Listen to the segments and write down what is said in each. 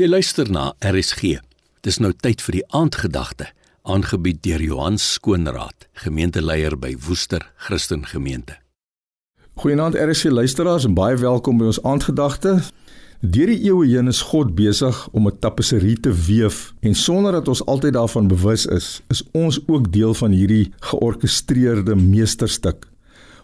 Jy luister na RSG. Dis nou tyd vir die aandgedagte, aangebied deur Johan Skoonraad, gemeenteleier by Woester Christen Gemeente. Goeienaand RSG luisteraars en baie welkom by ons aandgedagte. Deur die eeue heen is God besig om 'n tapisserie te weef en sonder dat ons altyd daarvan bewus is, is ons ook deel van hierdie georkestreerde meesterstuk.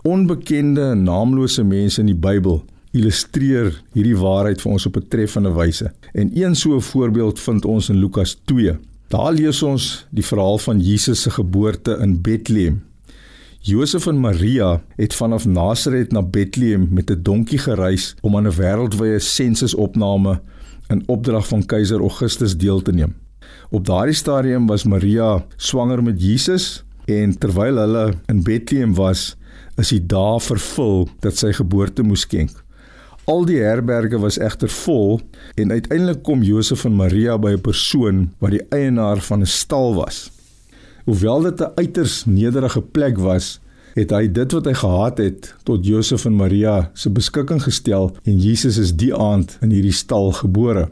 Onbekende en naamlose mense in die Bybel illustreer hierdie waarheid vir ons op 'n treffende wyse. En een so 'n voorbeeld vind ons in Lukas 2. Daar lees ons die verhaal van Jesus se geboorte in Bethlehem. Josef en Maria het vanaf Nasaret na Bethlehem met 'n donkie gereis om aan 'n wêreldwye sensusopname in opdrag van keiser Augustus deel te neem. Op daardie stadium was Maria swanger met Jesus en terwyl hulle in Bethlehem was, is die dae vervul dat sy geboorte moes skenk. Al die herberge was egter vol en uiteindelik kom Josef en Maria by 'n persoon wat die eienaar van 'n stal was. Hoewel dit 'n uiters nederige plek was, het hy dit wat hy gehad het tot Josef en Maria se beskikking gestel en Jesus is die aand in hierdie stal gebore.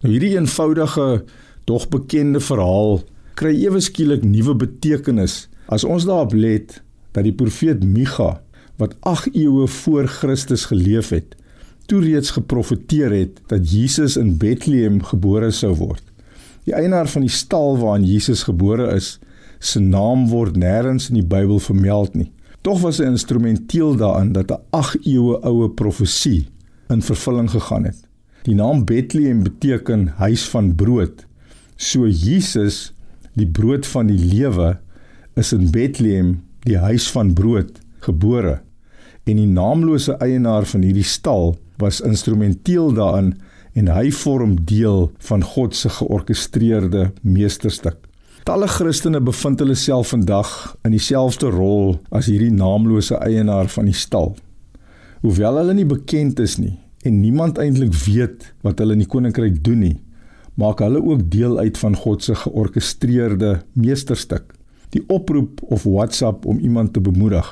Nou hierdie eenvoudige dog bekende verhaal kry ewe skielik nuwe betekenis as ons daarop let dat die profeet Micha wat 8 eeue voor Christus geleef het, toe reeds geprofeteer het dat Jesus in Bethlehem gebore sou word. Die eienaar van die stal waarin Jesus gebore is, se naam word nêrens in die Bybel vermeld nie. Tog was hy instrumenteel daarin dat 'n 8 eeue oue profesie in vervulling gegaan het. Die naam Bethlehem beteken huis van brood. So Jesus, die brood van die lewe, is in Bethlehem, die huis van brood, gebore. En die naamlose eienaar van hierdie stal was instrumenteel daarin en hy vorm deel van God se georkestreerde meesterstuk. Talle Christene bevind hulle self vandag in dieselfde rol as hierdie naamlose eienaar van die stal. Hoewel hulle nie bekend is nie en niemand eintlik weet wat hulle in die koninkryk doen nie, maak hulle ook deel uit van God se georkestreerde meesterstuk. Die oproep of WhatsApp om iemand te bemoedig,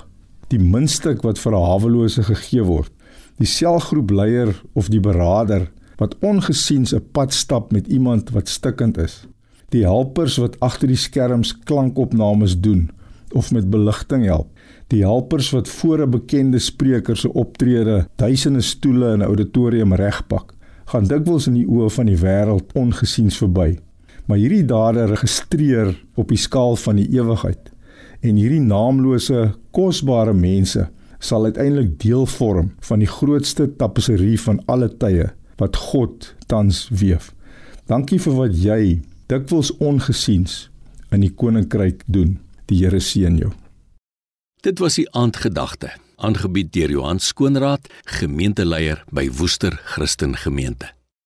die muntstuk wat vir 'n hawelose gegee word, die selgroepleier of die beraader wat ongesiens 'n pad stap met iemand wat stikkend is. Die helpers wat agter die skerms klankopnames doen of met beligting help. Die helpers wat voor 'n bekende spreker se optrede duisende stoele in 'n auditorium regpak, gaan dikwels in die oë van die wêreld ongesiens verby. Maar hierdie dade registreer op die skaal van die ewigheid. En hierdie naamlose, kosbare mense sal uiteindelik deel vorm van die grootste tapisserie van alle tye wat God tans weef. Dankie vir wat jy dikwels ongesiens in die koninkryk doen. Die Here seën jou. Dit was die aandgedagte, aangebied deur Johan Skoonraad, gemeenteleier by Woester Christen Gemeente.